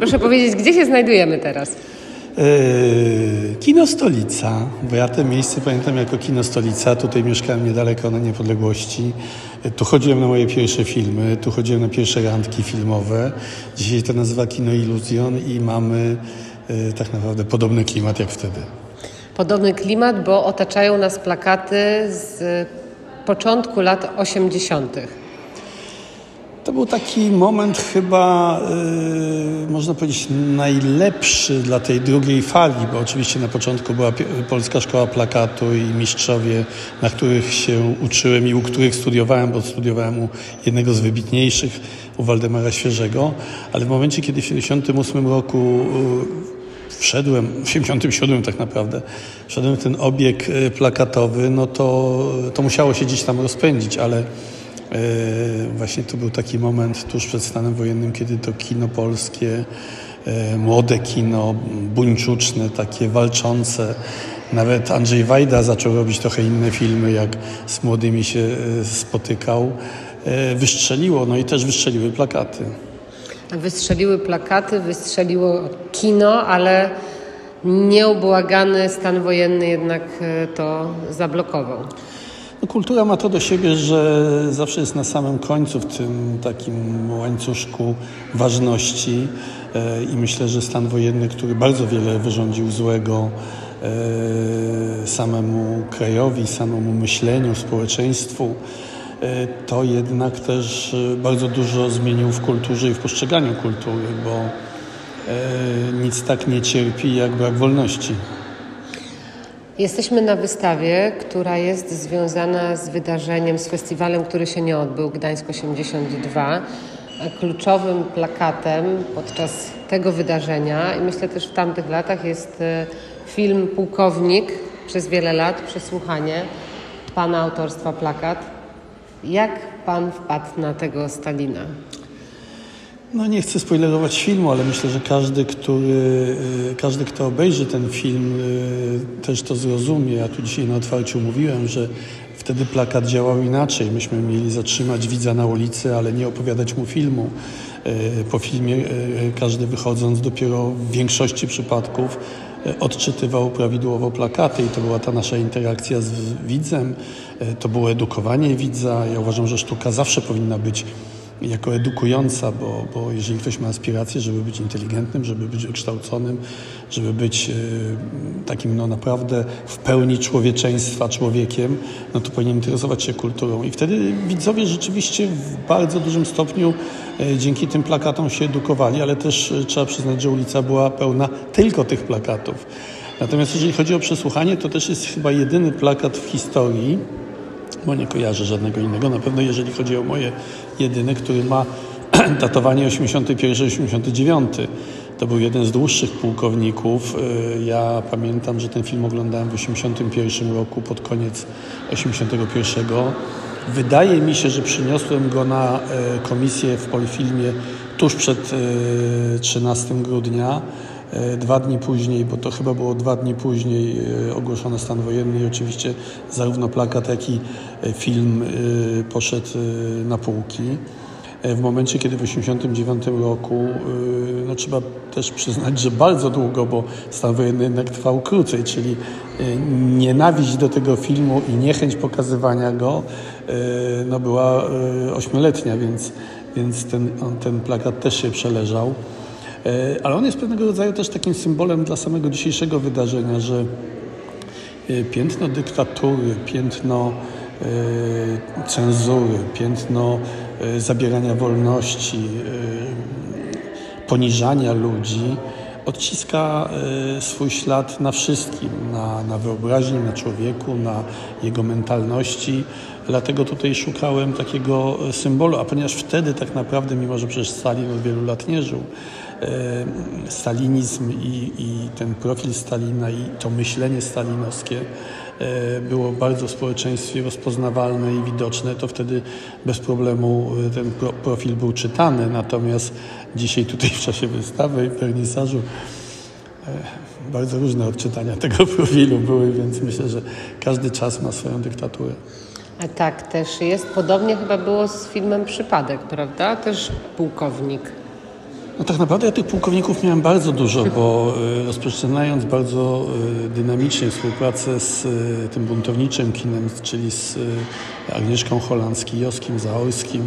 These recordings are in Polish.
Proszę powiedzieć, gdzie się znajdujemy teraz? Yy, Kino Stolica, bo ja to miejsce pamiętam jako Kino Stolica. Tutaj mieszkałem niedaleko na Niepodległości. Tu chodziłem na moje pierwsze filmy, tu chodziłem na pierwsze randki filmowe. Dzisiaj to nazywa Kino Iluzjon i mamy yy, tak naprawdę podobny klimat jak wtedy. Podobny klimat, bo otaczają nas plakaty z początku lat 80. To był taki moment chyba, yy, można powiedzieć, najlepszy dla tej drugiej fali, bo oczywiście na początku była Polska Szkoła Plakatu i mistrzowie, na których się uczyłem i u których studiowałem, bo studiowałem u jednego z wybitniejszych, u Waldemara Świeżego, ale w momencie, kiedy w 1978 roku yy, wszedłem, w 77 tak naprawdę, wszedłem w ten obieg yy, plakatowy, no to, to musiało się gdzieś tam rozpędzić, ale właśnie to był taki moment tuż przed stanem wojennym, kiedy to kino polskie, e, młode kino, buńczuczne, takie walczące, nawet Andrzej Wajda zaczął robić trochę inne filmy, jak z młodymi się e, spotykał. Wystrzeliło, no i też wystrzeliły plakaty. Wystrzeliły plakaty, wystrzeliło kino, ale nieubłagany stan wojenny jednak to zablokował. Kultura ma to do siebie, że zawsze jest na samym końcu w tym takim łańcuszku ważności e, i myślę, że stan wojenny, który bardzo wiele wyrządził złego e, samemu krajowi, samemu myśleniu, społeczeństwu, e, to jednak też bardzo dużo zmienił w kulturze i w postrzeganiu kultury, bo nic tak nie cierpi jak brak wolności. Jesteśmy na wystawie, która jest związana z wydarzeniem, z festiwalem, który się nie odbył, Gdańsk 82. Kluczowym plakatem podczas tego wydarzenia i myślę też w tamtych latach jest e, film Pułkownik przez wiele lat, przesłuchanie pana autorstwa plakat. Jak pan wpadł na tego Stalina? No nie chcę spoilerować filmu, ale myślę, że każdy, który, y, każdy, kto obejrzy ten film, y, też to zrozumie. Ja tu dzisiaj na otwarciu mówiłem, że wtedy plakat działał inaczej. Myśmy mieli zatrzymać widza na ulicy, ale nie opowiadać mu filmu. Y, po filmie każdy wychodząc dopiero w większości przypadków odczytywał prawidłowo plakaty i to była ta nasza interakcja z widzem, to było edukowanie widza. Ja uważam, że sztuka zawsze powinna być jako edukująca, bo, bo jeżeli ktoś ma aspiracje, żeby być inteligentnym, żeby być wykształconym, żeby być e, takim no, naprawdę w pełni człowieczeństwa człowiekiem, no to powinien interesować się kulturą. I wtedy widzowie rzeczywiście w bardzo dużym stopniu e, dzięki tym plakatom się edukowali, ale też e, trzeba przyznać, że ulica była pełna tylko tych plakatów. Natomiast jeżeli chodzi o przesłuchanie, to też jest chyba jedyny plakat w historii, bo nie kojarzę żadnego innego. Na pewno jeżeli chodzi o moje jedyny, który ma datowanie 81-89. To był jeden z dłuższych pułkowników. Y, ja pamiętam, że ten film oglądałem w 81 roku, pod koniec 81. Wydaje mi się, że przyniosłem go na y, komisję w Polfilmie tuż przed 13 y, grudnia. E, dwa dni później, bo to chyba było dwa dni później e, ogłoszono stan wojenny i oczywiście zarówno plakat, jak i e, film poszedł na półki. W momencie, kiedy w 1989 roku, no trzeba też przyznać, że bardzo długo, bo stan wojenny jednak trwał krócej, czyli nienawiść do tego filmu i niechęć pokazywania go no była ośmioletnia, więc, więc ten, ten plakat też się przeleżał. E, ale on jest pewnego rodzaju też takim symbolem dla samego dzisiejszego wydarzenia, że e, piętno dyktatury, piętno e, cenzury, piętno zabierania wolności, poniżania ludzi odciska swój ślad na wszystkim, na, na wyobraźni, na człowieku, na jego mentalności. Dlatego tutaj szukałem takiego symbolu, a ponieważ wtedy tak naprawdę, mimo że przecież Stalin od wielu lat nie żył, stalinizm i, i ten profil Stalina i to myślenie stalinowskie e, było bardzo w społeczeństwie rozpoznawalne i widoczne, to wtedy bez problemu e, ten profil był czytany. Natomiast dzisiaj tutaj w czasie wystawy i wernisażu bardzo różne odczytania tego profilu były, więc myślę, że każdy czas ma swoją dyktaturę. A tak też jest. Podobnie chyba było z filmem Przypadek, prawda? Też pułkownik. No tak naprawdę ja tych pułkowników miałem bardzo dużo, bo y, rozpoczynając bardzo y, dynamicznie współpracę z y, tym buntowniczym kinem, czyli z Agnieszką Kijowskim, Zaorskim,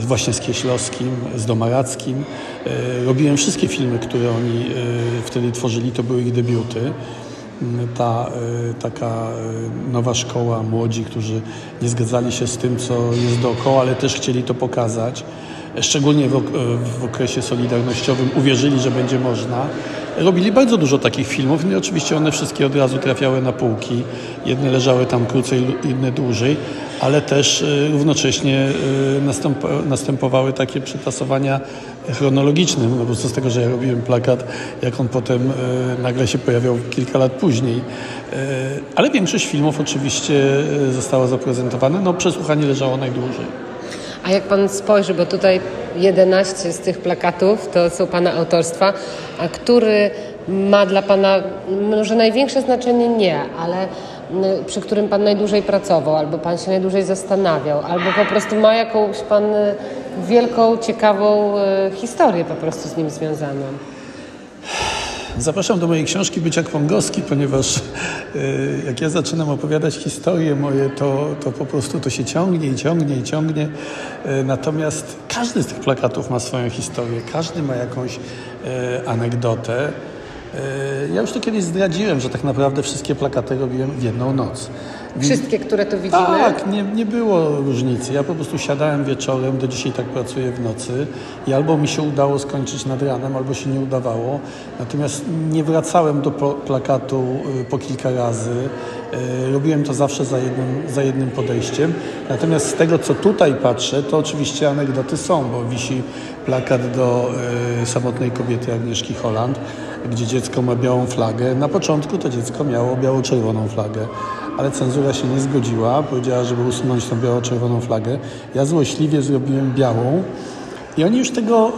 właśnie z Kieślowskim, z Domarackim. Robiłem wszystkie filmy, które oni wtedy tworzyli, to były ich debiuty ta taka nowa szkoła, młodzi, którzy nie zgadzali się z tym, co jest dookoła, ale też chcieli to pokazać szczególnie w, w okresie solidarnościowym, uwierzyli, że będzie można. Robili bardzo dużo takich filmów i oczywiście one wszystkie od razu trafiały na półki. Jedne leżały tam krócej, inne dłużej, ale też e, równocześnie e, następowały takie przetasowania chronologiczne, no bo z tego, że ja robiłem plakat, jak on potem e, nagle się pojawiał kilka lat później. Ale większość filmów oczywiście została zaprezentowana, no przesłuchanie leżało najdłużej. A jak pan spojrzy, bo tutaj 11 z tych plakatów to są pana autorstwa, a który ma dla pana może największe znaczenie nie, ale przy którym pan najdłużej pracował, albo pan się najdłużej zastanawiał, albo po prostu ma jakąś pan wielką, ciekawą e, historię po prostu z nim związaną. Zapraszam do mojej książki Byciak Pongowski, ponieważ e, jak ja zaczynam opowiadać historie moje, to, to po prostu to się ciągnie i ciągnie i ciągnie. E, natomiast każdy z tych plakatów ma swoją historię, każdy ma jakąś e, anegdotę. Ja już to kiedyś zdradziłem, że tak naprawdę wszystkie plakaty robiłem w jedną noc. Wszystkie, które tu widzimy? Tak, nie, nie było różnicy. Ja po prostu siadałem wieczorem, do dzisiaj tak pracuję w nocy i albo mi się udało skończyć nad ranem, albo się nie udawało. Natomiast nie wracałem do plakatu y, po kilka razy. Y, robiłem to zawsze za jednym, za jednym podejściem. Natomiast z tego, co tutaj patrzę, to oczywiście anegdoty są, bo wisi plakat do y, samotnej kobiety Agnieszki Holland, gdzie dziecko ma białą flagę. Na początku to dziecko miało biało-czerwoną flagę ale cenzura się nie zgodziła. Powiedziała, żeby usunąć tą biało-czerwoną flagę. Ja złośliwie zrobiłem białą. I oni już tego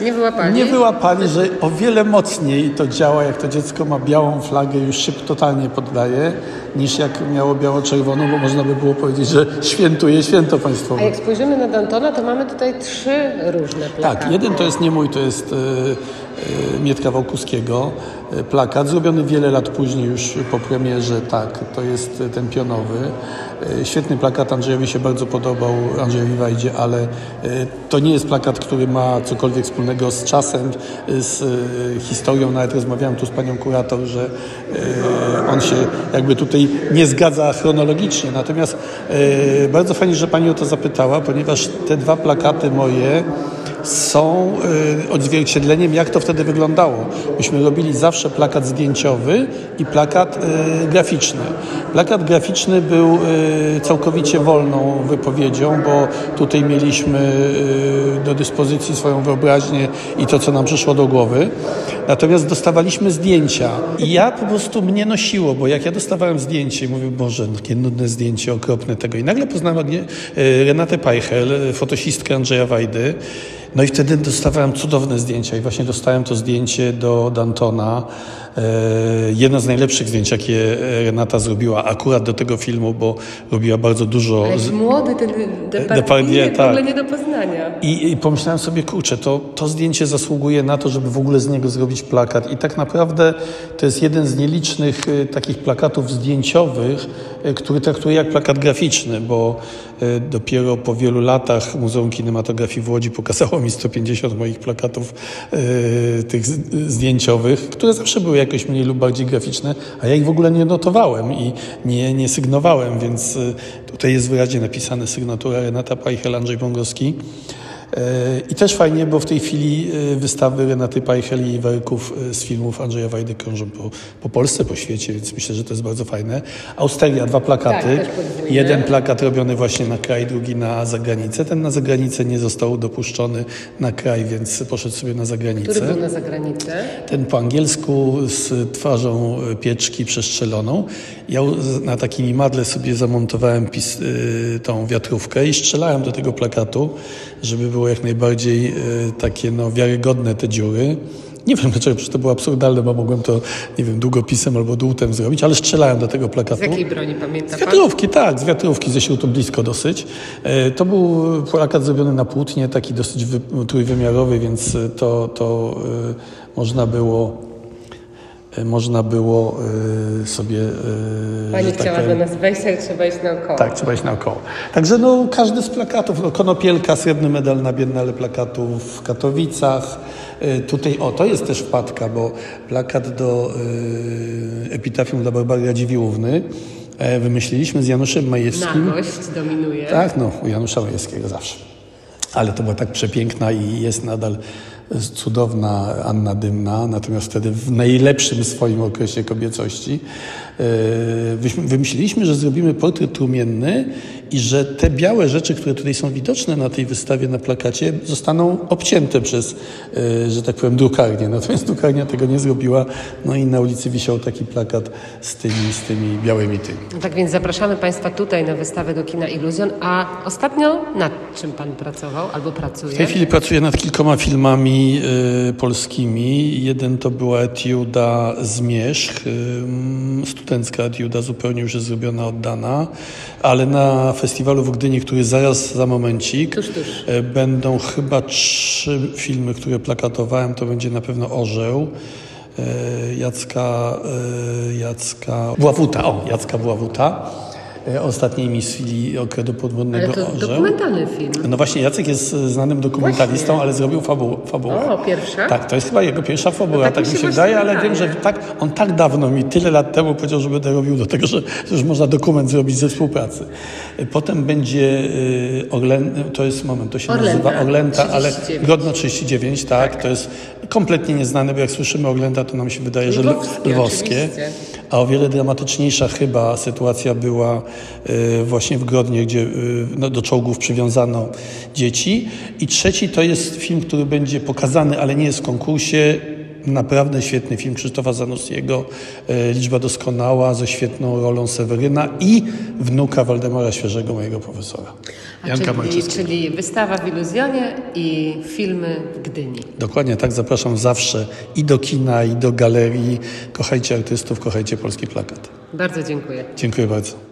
e, nie wyłapali? nie wyłapali, że o wiele mocniej to działa, jak to dziecko ma białą flagę, już się totalnie poddaje, niż jak miało biało-czerwoną, bo można by było powiedzieć, że świętuje święto państwowe. A jak spojrzymy na Dantona, to mamy tutaj trzy różne plakaty. Tak, jeden to jest nie mój, to jest e, e, Mietka Wałkuskiego. E, plakat, zrobiony wiele lat później już po premierze, tak, to jest ten pionowy. E, świetny plakat, Andrzejowi się bardzo podobał, Andrzejowi Wajdzie, ale to nie jest plakat, który ma cokolwiek wspólnego z czasem, z historią. Nawet rozmawiałem tu z panią kurator, że on się jakby tutaj nie zgadza chronologicznie. Natomiast bardzo fajnie, że pani o to zapytała, ponieważ te dwa plakaty moje są y, odzwierciedleniem, jak to wtedy wyglądało. Myśmy robili zawsze plakat zdjęciowy i plakat y, graficzny. Plakat graficzny był y, całkowicie wolną wypowiedzią, bo tutaj mieliśmy do dyspozycji swoją wyobraźnię i to, co nam przyszło do głowy. Natomiast dostawaliśmy zdjęcia i ja po prostu mnie nosiło, bo jak ja dostawałem zdjęcie i mówię, Boże, takie nudne zdjęcie, okropne tego. I nagle poznałem Renatę Pajchel, fotosistkę Andrzeja Wajdy no i wtedy dostawałem cudowne zdjęcia i właśnie dostałem to zdjęcie do Dantona. E, jedno z najlepszych zdjęć, jakie Renata zrobiła akurat do tego filmu, bo robiła bardzo dużo... Ale z... młody ten Depardieu, tak. w ogóle nie do poznania. I, I, pomyślałem sobie, kurczę, to, to zdjęcie zasługuje na to, żeby w ogóle z niego zrobić plakat. I tak naprawdę to jest jeden z nielicznych e, takich plakatów zdjęciowych, e, który traktuje jak plakat graficzny, bo dopiero po wielu latach Muzeum Kinematografii w Łodzi pokazało mi 150 moich plakatów tych zdjęciowych, które zawsze były jakoś mniej lub bardziej graficzne, a ja ich w ogóle nie notowałem i nie, nie sygnowałem, więc y, tutaj jest wyraźnie napisane sygnatura Renata Pajchel, Andrzej Bągowski. I też fajnie, bo w tej chwili e, wystawy Renaty Pajchel i werków e, z filmów Andrzeja Wajdy krążą po, po Polsce, po świecie, więc myślę, że to jest bardzo fajne. Australia, dwa plakaty. Tak, Jeden plakat robiony właśnie na kraj, drugi na zagranicę. Ten na zagranicę nie został dopuszczony na kraj, więc poszedł sobie na zagranicę. Który był na zagranicę? Ten po angielsku z twarzą e, pieczki przestrzeloną. Ja na takim imadle sobie zamontowałem pis, tą wiatrówkę i strzelałem do tego plakatu, żeby było jak najbardziej e, takie no, wiarygodne te dziury. Nie wiem dlaczego, przecież to było absurdalne, bo mogłem to, nie wiem, długopisem albo dłutem zrobić, ale strzelałem do tego plakatu. Z jakiej broni pamięta Z pan? wiatrówki, tak, z wiatrówki, ze śrutu blisko dosyć. E, To był plakat zrobiony na płótnie, taki dosyć wy, trójwymiarowy, więc e, to, to można było można było e, sobie... e, Pani tak chciała powiem, do nas wejść, ale trzeba iść naokoło. tak, trzeba iść naokoło. Także no, każdy z plakatów, no, Konopielka, srebrny medal na Biennale Plakatu w Katowicach. Tutaj, o, to jest też wpadka, bo plakat do y, epitafium dla Barbary Radziwiłłówny e, wymyśliliśmy z Januszem Majewskim. Nagość dominuje. Tak, no, u Janusza Majewskiego zawsze. Ale to była tak przepiękna i jest nadal cudowna Anna Dymna, natomiast wtedy w najlepszym swoim okresie kobiecości. Wyśmy- Wymyśliliśmy, że zrobimy portret trumienny i że te białe rzeczy, które tutaj są widoczne na tej wystawie, na plakacie, zostaną obcięte przez, yy, że tak powiem, drukarnię. Natomiast drukarnia tego nie zrobiła, no i na ulicy wisiał taki plakat z tymi, z tymi białymi tymi. No tak więc zapraszamy Państwa tutaj na wystawę do kina Iluzjon. A ostatnio nad czym Pan pracował albo pracuje? W tej chwili pracuję nad kilkoma filmami y, polskimi. Jeden to była etiuda Zmierzch, y, studencka etiuda, zupełnie już jest zrobiona, oddana, ale na festiwalu w Gdyni, który zaraz za momencik, Tuż, tuż. y, będą chyba trzy filmy, które plakatowałem. To będzie na pewno Orzeł. Jacka, Jacka Bławuta, o, Jacka Bławuta, ostatniej misji Okredu Podwodnego Ale to Orzeł. dokumentalny film. No właśnie, Jacek jest e, znanym dokumentalistą, Właśnie. ale zrobił fabu fabułę. O, pierwsza? Tak, to jest chyba jego pierwsza fabuła, No tak tak, mi się wydaje, ale wiem, że tak, on tak dawno mi, tyle lat temu powiedział, że będę robił do tego, że, że już można dokument zrobić ze współpracy. E, Potem będzie Orlen, to jest moment, to się nazywa ale 39. Grodno 39, tak, to jest kompletnie nieznane, bo jak słyszymy Orlęta, to nam się wydaje, że Lwowskie, lwowskie. oczywiście. A o wiele dramatyczniejsza chyba sytuacja była y, właśnie w Grodnie, gdzie y, no, do czołgów przywiązano dzieci. I trzeci to jest film, który będzie pokazany, ale nie jest w konkursie. Naprawdę świetny film Krzysztofa Zanussiego, y, Liczba doskonała, ze świetną rolą Seweryna i wnuka Waldemara Świeżego, mojego profesora. A Janka czyli, czyli wystawa w Iluzjonie i filmy w Gdyni. Dokładnie tak, zapraszam zawsze i do kina, i do galerii. Kochajcie artystów, kochajcie polski plakat. Bardzo dziękuję. Dziękuję bardzo.